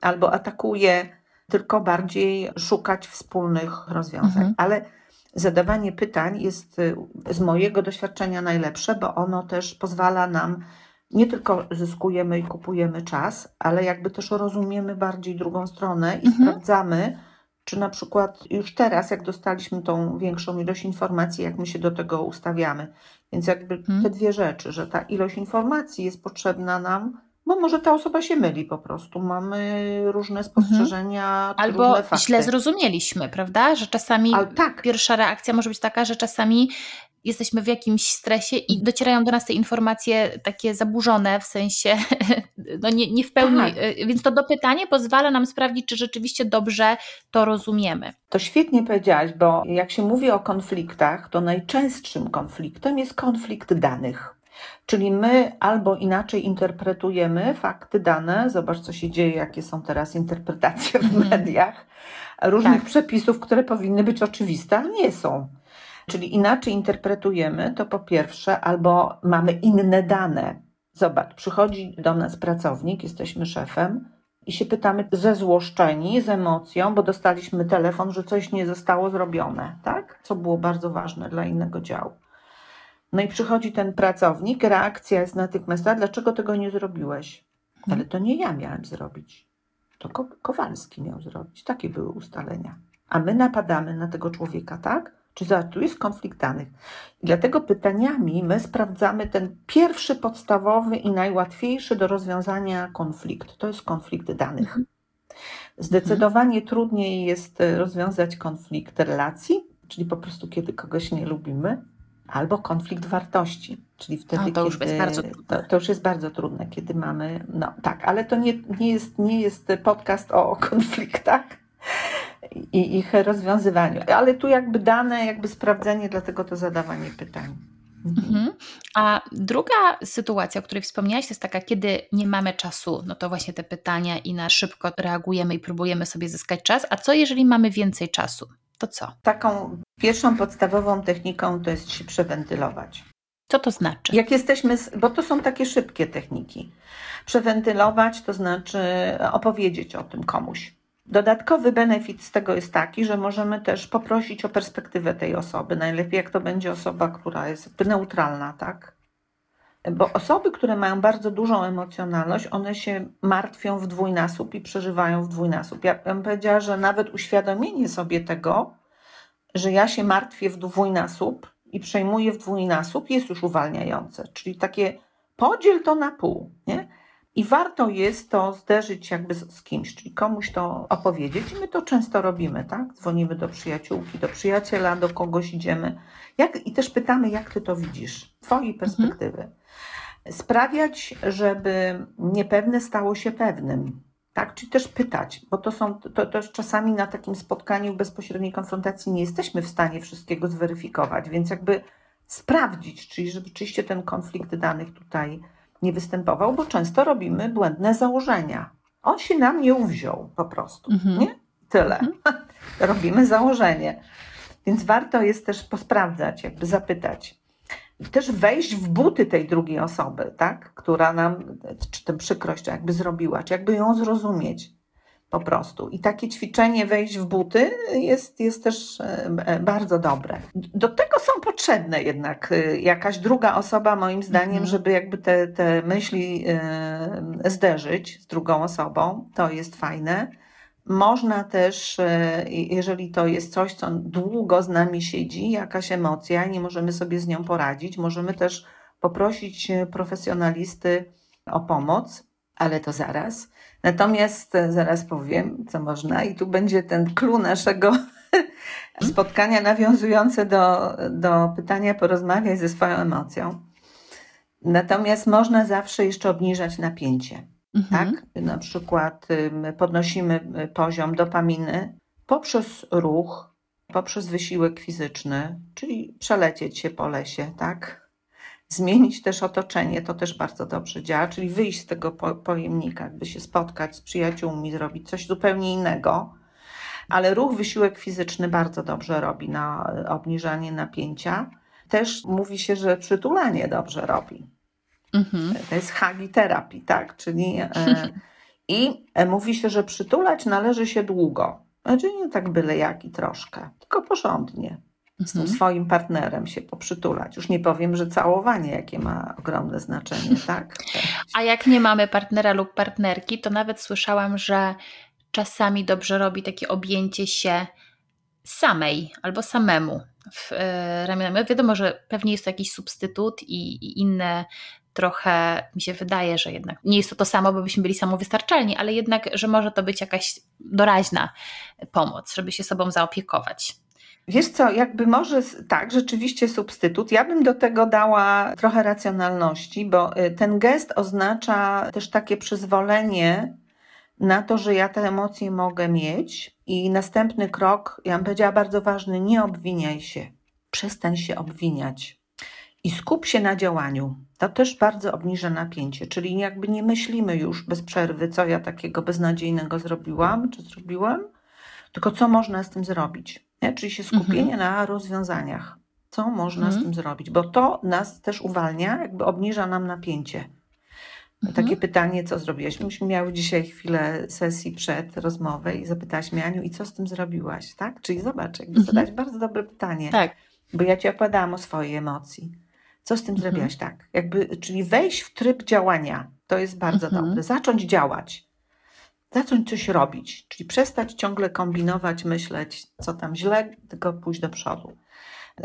albo atakuję, tylko bardziej szukać wspólnych rozwiązań. Mhm. Ale zadawanie pytań jest y, z mojego doświadczenia najlepsze, bo ono też pozwala nam nie tylko zyskujemy i kupujemy czas, ale jakby też rozumiemy bardziej drugą stronę i Mhm. sprawdzamy, czy na przykład już teraz, jak dostaliśmy tą większą ilość informacji, jak my się do tego ustawiamy. Więc jakby Mhm. te dwie rzeczy, że ta ilość informacji jest potrzebna nam, bo może ta osoba się myli po prostu. Mamy różne spostrzeżenia, czy Albo różne fakty. źle zrozumieliśmy, prawda? Że czasami tak, pierwsza reakcja może być taka, że czasami jesteśmy w jakimś stresie i docierają do nas te informacje takie zaburzone, w sensie no nie, nie w pełni, Tak. y, więc to dopytanie pozwala nam sprawdzić, czy rzeczywiście dobrze to rozumiemy. To świetnie powiedziałaś, bo jak się mówi o konfliktach, to najczęstszym konfliktem jest konflikt danych. Czyli my albo inaczej interpretujemy fakty, dane, zobacz co się dzieje, jakie są teraz interpretacje w Mhm. mediach, różnych Tak. przepisów, które powinny być oczywiste, ale nie są. Czyli inaczej interpretujemy, to po pierwsze, albo mamy inne dane. Zobacz, przychodzi do nas pracownik, jesteśmy szefem i się pytamy zezłoszczeni, z emocją, bo dostaliśmy telefon, że coś nie zostało zrobione, tak? Co było bardzo ważne dla innego działu. No i przychodzi ten pracownik, reakcja jest natychmiast, a dlaczego tego nie zrobiłeś? Ale to nie ja miałem zrobić. To Ko- Kowalski miał zrobić. Takie były ustalenia. A my napadamy na tego człowieka, tak? Czy tu jest konflikt danych? I dlatego pytaniami my sprawdzamy ten pierwszy, podstawowy i najłatwiejszy do rozwiązania konflikt. To jest konflikt danych. Zdecydowanie trudniej jest e, rozwiązać konflikt relacji, czyli po prostu kiedy kogoś nie lubimy, albo konflikt wartości, czyli wtedy, No, to już kiedy jest bardzo trudne. To, to już jest bardzo trudne, kiedy mamy. No tak, ale to nie, nie, jest, nie jest podcast o konfliktach i ich rozwiązywaniu. Ale tu jakby dane, jakby sprawdzenie, dlatego to zadawanie pytań. Mhm. Mhm. A druga sytuacja, o której wspomniałaś, to jest taka, kiedy nie mamy czasu, no to właśnie te pytania i na szybko reagujemy i próbujemy sobie zyskać czas. A co jeżeli mamy więcej czasu? To co? Taką pierwszą podstawową techniką to jest się przewentylować. Co to znaczy? Jak jesteśmy, bo to są takie szybkie techniki. Przewentylować to znaczy opowiedzieć o tym komuś. Dodatkowy benefit z tego jest taki, że możemy też poprosić o perspektywę tej osoby. Najlepiej, jak to będzie osoba, która jest neutralna, tak? Bo osoby, które mają bardzo dużą emocjonalność, one się martwią w dwójnasób i przeżywają w dwójnasób. Ja bym powiedziała, że nawet uświadomienie sobie tego, że ja się martwię w dwójnasób i przejmuję w dwójnasób, jest już uwalniające. Czyli takie podziel to na pół, nie? I warto jest to zderzyć jakby z, z kimś, czyli komuś to opowiedzieć. I my to często robimy, tak? Dzwonimy do przyjaciółki, do przyjaciela, do kogoś idziemy. Jak, I też pytamy, jak ty to widzisz, z twojej perspektywy. Sprawiać, żeby niepewne stało się pewnym. Tak, czy też pytać, bo to są to też czasami na takim spotkaniu bezpośredniej konfrontacji nie jesteśmy w stanie wszystkiego zweryfikować, więc jakby sprawdzić, czyli żeby rzeczywiście ten konflikt danych tutaj nie występował, bo często robimy błędne założenia. On się nam nie uwziął po prostu, Mhm. nie? Tyle. Mhm. robimy założenie. Więc warto jest też posprawdzać, jakby zapytać. Też wejść w buty tej drugiej osoby, tak? która nam, czy tę przykrość jakby zrobiła, czy jakby ją zrozumieć po prostu. I takie ćwiczenie wejść w buty jest, jest też e, e, bardzo dobre. Do tego są potrzebne jednak e, jakaś druga osoba, moim zdaniem, Mhm. żeby jakby te, te myśli zderzyć z drugą osobą. To jest fajne. Można też, jeżeli to jest coś, co długo z nami siedzi, jakaś emocja nie możemy sobie z nią poradzić, możemy też poprosić profesjonalisty o pomoc, ale to zaraz. Natomiast e, zaraz powiem, co można, i tu będzie ten clue naszego spotkania nawiązujące do, do pytania porozmawiaj ze swoją emocją. Natomiast można zawsze jeszcze obniżać napięcie Mhm. tak? Na przykład podnosimy y, poziom dopaminy poprzez ruch, poprzez wysiłek fizyczny, czyli przelecieć się po lesie, tak? Zmienić też otoczenie, to też bardzo dobrze działa, czyli wyjść z tego po, pojemnika, jakby się spotkać z przyjaciółmi, zrobić coś zupełnie innego. Ale ruch, wysiłek fizyczny bardzo dobrze robi na obniżanie napięcia. Też mówi się, że przytulanie dobrze robi. Mhm. To jest hagiterapii, tak? Czyli e, i e, mówi się, że przytulać należy się długo. Znaczy nie tak byle jak i troszkę, tylko porządnie. Z tym Mhm. swoim partnerem się poprzytulać. Już nie powiem, że całowanie, jakie ma ogromne znaczenie, tak? A jak nie mamy partnera lub partnerki, to nawet słyszałam, że czasami dobrze robi takie objęcie się samej albo samemu w e, ramionami. Wiadomo, że pewnie jest to jakiś substytut i, i inne trochę mi się wydaje, że jednak nie jest to to samo, bo byśmy byli samowystarczalni, ale jednak, że może to być jakaś doraźna pomoc, żeby się sobą zaopiekować. Wiesz co, jakby może tak, rzeczywiście substytut. Ja bym do tego dała trochę racjonalności, bo y, ten gest oznacza też takie przyzwolenie na to, że ja te emocje mogę mieć. I następny krok, ja bym powiedziała bardzo ważny, nie obwiniaj się. Przestań się obwiniać. I skup się na działaniu. To też bardzo obniża napięcie, czyli jakby nie myślimy już bez przerwy, co ja takiego beznadziejnego zrobiłam, czy zrobiłam, tylko co można z tym zrobić. Nie? Czyli się skupienie na rozwiązaniach. Co można Mhm. z tym zrobić? Bo to nas też uwalnia, jakby obniża nam napięcie. Mhm. Takie pytanie, co zrobiłaś? Myśmy miały dzisiaj chwilę sesji przed rozmowę i zapytałaś mnie, Aniu, i co z tym zrobiłaś? Tak? Czyli zobacz, jakby Mhm. zadać bardzo dobre pytanie, Tak. bo ja ci opowiadałam o swojej emocji. Co z tym Mhm. zrobiłaś? Tak. Jakby, czyli wejść w tryb działania. To jest bardzo Mhm. dobre. Zacząć działać. Zacząć coś robić, czyli przestać ciągle kombinować, myśleć, co tam źle, tylko pójść do przodu.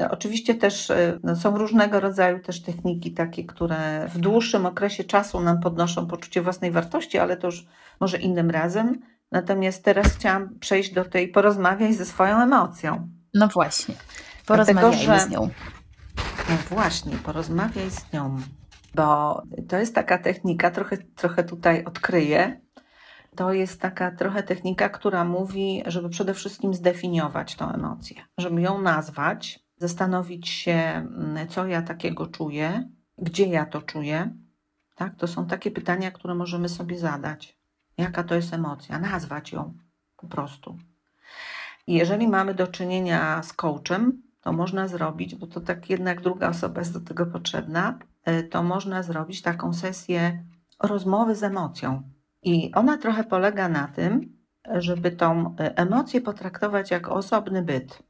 Oczywiście też e, no, są różnego rodzaju też techniki takie, które w dłuższym okresie czasu nam podnoszą poczucie własnej wartości, ale to już może innym razem. Natomiast teraz chciałam przejść do tej porozmawiaj ze swoją emocją. No właśnie. Porozmawiajmy że- z nią. No właśnie, porozmawiaj z nią, bo to jest taka technika, trochę, trochę tutaj odkryję. To jest taka trochę technika, która mówi, żeby przede wszystkim zdefiniować tą emocję, żeby ją nazwać, zastanowić się, mm, co ja takiego czuję, gdzie ja to czuję. Tak? To są takie pytania, które możemy sobie zadać. Jaka to jest emocja? Nazwać ją po prostu. I jeżeli mamy do czynienia z coachem, to można zrobić, bo to tak jednak druga osoba jest do tego potrzebna, y, to można zrobić taką sesję rozmowy z emocją. I ona trochę polega na tym, żeby tą y, emocję potraktować jako osobny byt.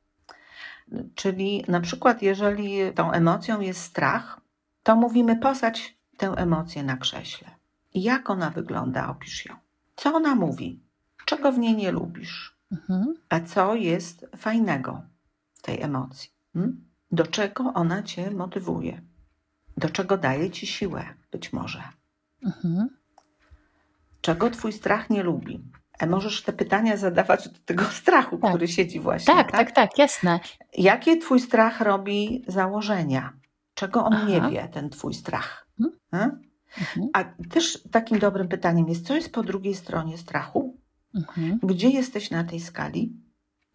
Czyli na przykład, jeżeli tą emocją jest strach, to mówimy posadź tę emocję na krześle. Jak ona wygląda, opisz ją. Co ona mówi? Czego w niej nie lubisz? Mhm. A co jest fajnego w tej emocji? Hmm? Do czego ona cię motywuje? Do czego daje ci siłę, być może? Mhm. Czego twój strach nie lubi? E możesz te pytania zadawać do tego strachu, Tak. który siedzi właśnie. Tak, tak, tak, jasne. Jakie twój strach robi założenia? Czego on nie Aha. wie, ten twój strach? Mhm. Hmm? Mhm. A też takim dobrym pytaniem jest, co jest po drugiej stronie strachu? Mhm. Gdzie jesteś na tej skali?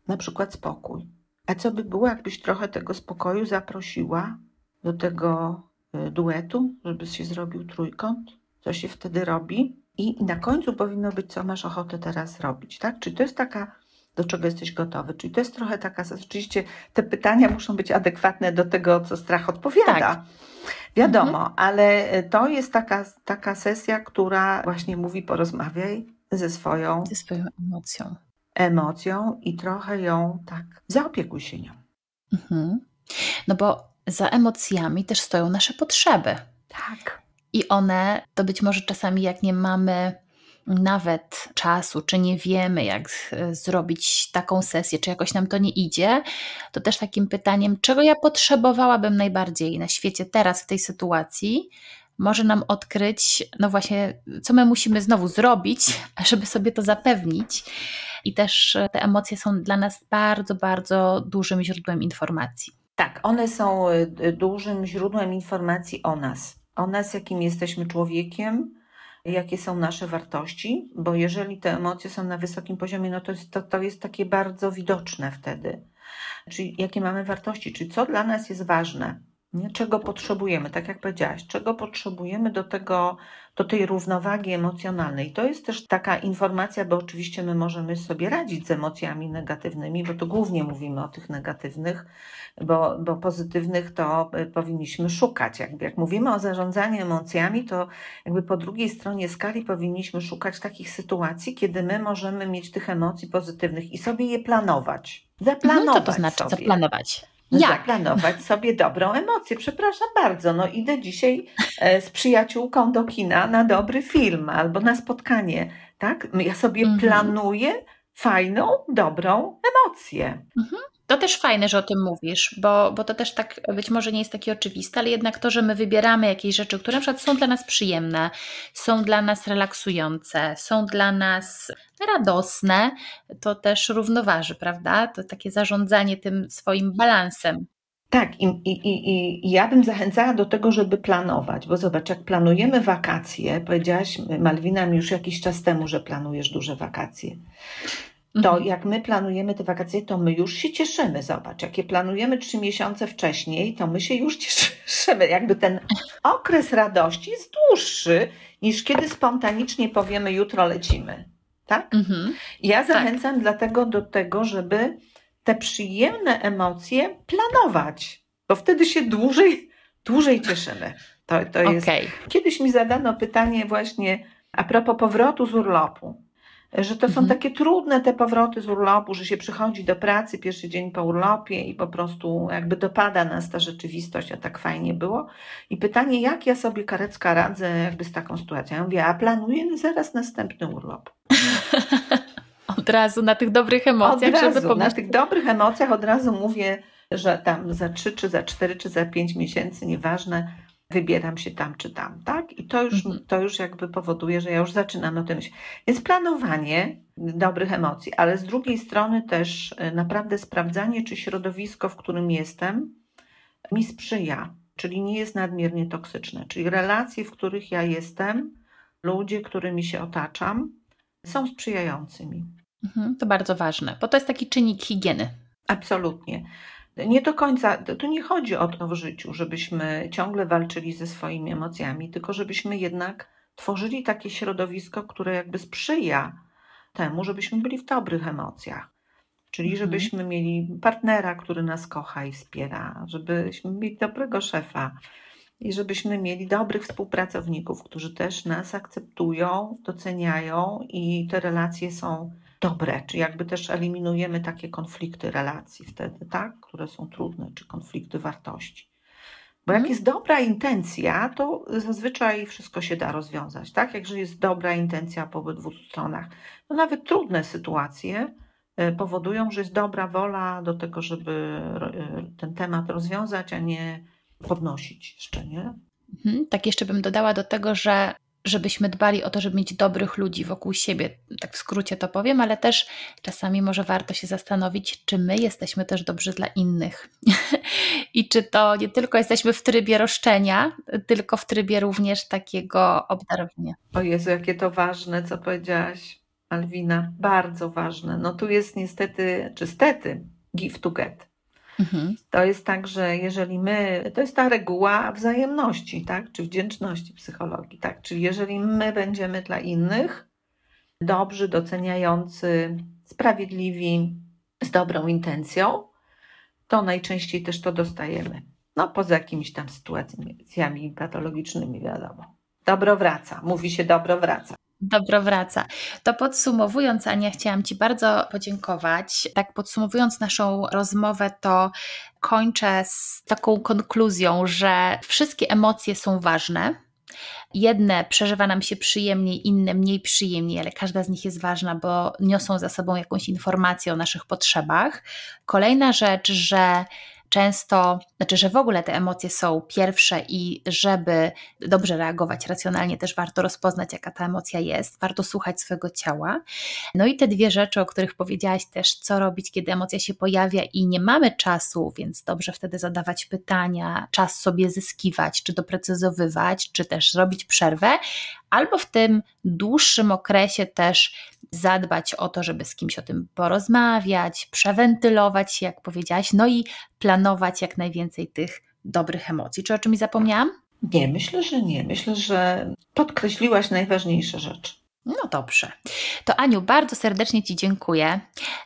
Na przykład spokój. A co by było, jakbyś trochę tego spokoju zaprosiła do tego y, duetu, żeby się zrobił trójkąt? Co się wtedy robi? I na końcu powinno być, co masz ochotę teraz zrobić, tak? Czyli to jest taka, do czego jesteś gotowy. Czyli to jest trochę taka, oczywiście te pytania muszą być adekwatne do tego, co strach odpowiada. Tak. Wiadomo, ale y, to jest taka, taka sesja, która właśnie mówi porozmawiaj ze swoją Ze swoją emocją. emocją i trochę ją tak, zaopiekuj się nią. Mhm. No bo za emocjami też stoją nasze potrzeby. Tak. I one to być może czasami, jak nie mamy nawet czasu, czy nie wiemy, jak zrobić taką sesję, czy jakoś nam to nie idzie, to też takim pytaniem, czego ja potrzebowałabym najbardziej na świecie teraz w tej sytuacji, może nam odkryć, no właśnie, co my musimy znowu zrobić, żeby sobie to zapewnić. I też e, te emocje są dla nas bardzo, bardzo dużym źródłem informacji. Tak, one są y, dużym źródłem informacji o nas. O nas, jakim jesteśmy człowiekiem, jakie są nasze wartości, bo jeżeli te emocje są na wysokim poziomie, no to jest, to, to jest takie bardzo widoczne wtedy. Czyli jakie mamy wartości, czyli co dla nas jest ważne, nie? czego potrzebujemy, tak jak powiedziałaś, czego potrzebujemy do, tego, do tej równowagi emocjonalnej. To jest też taka informacja, bo oczywiście my możemy sobie radzić z emocjami negatywnymi, bo to głównie mówimy o tych negatywnych, bo, bo pozytywnych to y, powinniśmy szukać. Jakby jak mówimy o zarządzaniu emocjami, to jakby po drugiej stronie skali powinniśmy szukać takich sytuacji, kiedy my możemy mieć tych emocji pozytywnych i sobie je planować. Zaplanować Mhm, Co to znaczy sobie. zaplanować? Jak? zaplanować sobie dobrą emocję. Przepraszam bardzo, no idę dzisiaj e, z przyjaciółką do kina na dobry film albo na spotkanie, tak? Ja sobie Mhm. planuję fajną, dobrą emocję. To też fajne, że o tym mówisz, bo, bo to też tak być może nie jest takie oczywiste, ale jednak to, że my wybieramy jakieś rzeczy, które na przykład są dla nas przyjemne, są dla nas relaksujące, są dla nas radosne, to też równoważy, prawda? To takie zarządzanie tym swoim balansem. Tak, i, i, i, ja bym zachęcała do tego, żeby planować, bo zobacz, jak planujemy wakacje, powiedziałaś Malwina mi już jakiś czas temu, że planujesz duże wakacje. To Mhm. jak my planujemy te wakacje, to my już się cieszymy. Zobacz, jak je planujemy trzy miesiące wcześniej, to my się już cieszymy. Jakby ten okres radości jest dłuższy niż kiedy spontanicznie powiemy, jutro lecimy. Tak? Mhm. Ja zachęcam dlatego do tego, żeby te przyjemne emocje planować, bo wtedy się dłużej, dłużej cieszymy. To, to jest. Okej. Kiedyś mi zadano pytanie właśnie a propos powrotu z urlopu, że to są Mhm. takie trudne te powroty z urlopu, że się przychodzi do pracy pierwszy dzień po urlopie i po prostu jakby dopada nas ta rzeczywistość, a tak fajnie było. I pytanie, jak ja sobie karecka radzę jakby z taką sytuacją? Ja mówię, a planuję zaraz następny urlop. Od razu na tych dobrych emocjach, Od razu, na tych dobrych emocjach od razu mówię, że tam za trzy, czy za cztery, czy za pięć miesięcy, nieważne, wybieram się tam czy tam, tak? I to już, Mhm. to już jakby powoduje, że ja już zaczynam o tym myśleć. Więc planowanie dobrych emocji, ale z drugiej strony też y, naprawdę sprawdzanie, czy środowisko, w którym jestem, mi sprzyja, czyli nie jest nadmiernie toksyczne, czyli relacje, w których ja jestem, ludzie, którymi się otaczam, są sprzyjający mi. Mhm. To bardzo ważne, bo to jest taki czynnik higieny. Absolutnie. Nie do końca, to nie chodzi o to w życiu, żebyśmy ciągle walczyli ze swoimi emocjami, tylko żebyśmy jednak tworzyli takie środowisko, które jakby sprzyja temu, żebyśmy byli w dobrych emocjach. Czyli Mhm. żebyśmy mieli partnera, który nas kocha i wspiera, żebyśmy mieli dobrego szefa i żebyśmy mieli dobrych współpracowników, którzy też nas akceptują, doceniają i te relacje są dobre, czy jakby też eliminujemy takie konflikty relacji wtedy, tak, które są trudne, czy konflikty wartości. Bo jak Mhm. jest dobra intencja, to zazwyczaj wszystko się da rozwiązać, tak? Jakże jest dobra intencja po obydwu stronach, no nawet trudne sytuacje e, powodują, że jest dobra wola do tego, żeby e, ten temat rozwiązać, a nie podnosić jeszcze, nie? Mhm. Tak jeszcze bym dodała do tego, że żebyśmy dbali o to, żeby mieć dobrych ludzi wokół siebie, tak w skrócie to powiem, ale też czasami może warto się zastanowić, czy my jesteśmy też dobrzy dla innych. I czy to nie tylko jesteśmy w trybie roszczenia, tylko w trybie również takiego obdarowania. O Jezu, jakie to ważne, co powiedziałaś, Alwina. Bardzo ważne. No tu jest niestety, czy stety, give to get. Mhm. To jest tak, że jeżeli my, to jest ta reguła wzajemności, tak? Czy wdzięczności psychologii, tak? Czyli jeżeli my będziemy dla innych dobrzy, doceniający, sprawiedliwi, z dobrą intencją, to najczęściej też to dostajemy. No, poza jakimiś tam sytuacjami patologicznymi, wiadomo. Dobro wraca, mówi się dobro wraca. Dobro wraca. To podsumowując, Ania, chciałam Ci bardzo podziękować. Tak podsumowując naszą rozmowę, to kończę z taką konkluzją, że wszystkie emocje są ważne. Jedne przeżywa nam się przyjemniej, inne mniej przyjemniej, ale każda z nich jest ważna, bo niosą za sobą jakąś informację o naszych potrzebach. Kolejna rzecz, że często, znaczy, że w ogóle te emocje są pierwsze i żeby dobrze reagować racjonalnie, też warto rozpoznać, jaka ta emocja jest, warto słuchać swojego ciała. No i te dwie rzeczy, o których powiedziałaś też, co robić, kiedy emocja się pojawia i nie mamy czasu, więc dobrze wtedy zadawać pytania, czas sobie zyskiwać, czy doprecyzowywać, czy też zrobić przerwę, albo w tym dłuższym okresie też zadbać o to, żeby z kimś o tym porozmawiać, przewentylować się, jak powiedziałaś, no i planować jak najwięcej tych dobrych emocji. Czy o czymś zapomniałam? Nie, myślę, że nie. Myślę, że podkreśliłaś najważniejsze rzeczy. No dobrze. To Aniu, bardzo serdecznie Ci dziękuję.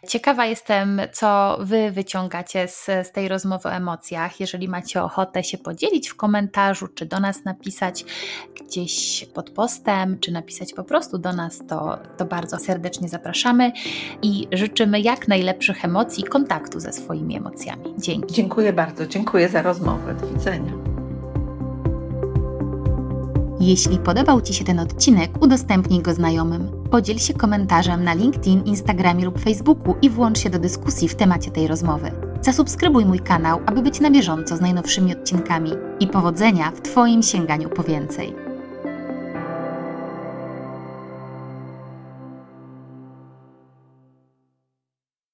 Ciekawa jestem, co Wy wyciągacie z, z tej rozmowy o emocjach. Jeżeli macie ochotę się podzielić w komentarzu, czy do nas napisać gdzieś pod postem, czy napisać po prostu do nas, to, to bardzo serdecznie zapraszamy i życzymy jak najlepszych emocji i kontaktu ze swoimi emocjami. Dzięki. Dziękuję bardzo, dziękuję za rozmowę. Do widzenia. Jeśli podobał Ci się ten odcinek, udostępnij go znajomym. Podziel się komentarzem na LinkedIn, Instagramie lub Facebooku i włącz się do dyskusji w temacie tej rozmowy. Zasubskrybuj mój kanał, aby być na bieżąco z najnowszymi odcinkami. I powodzenia w Twoim sięganiu po więcej.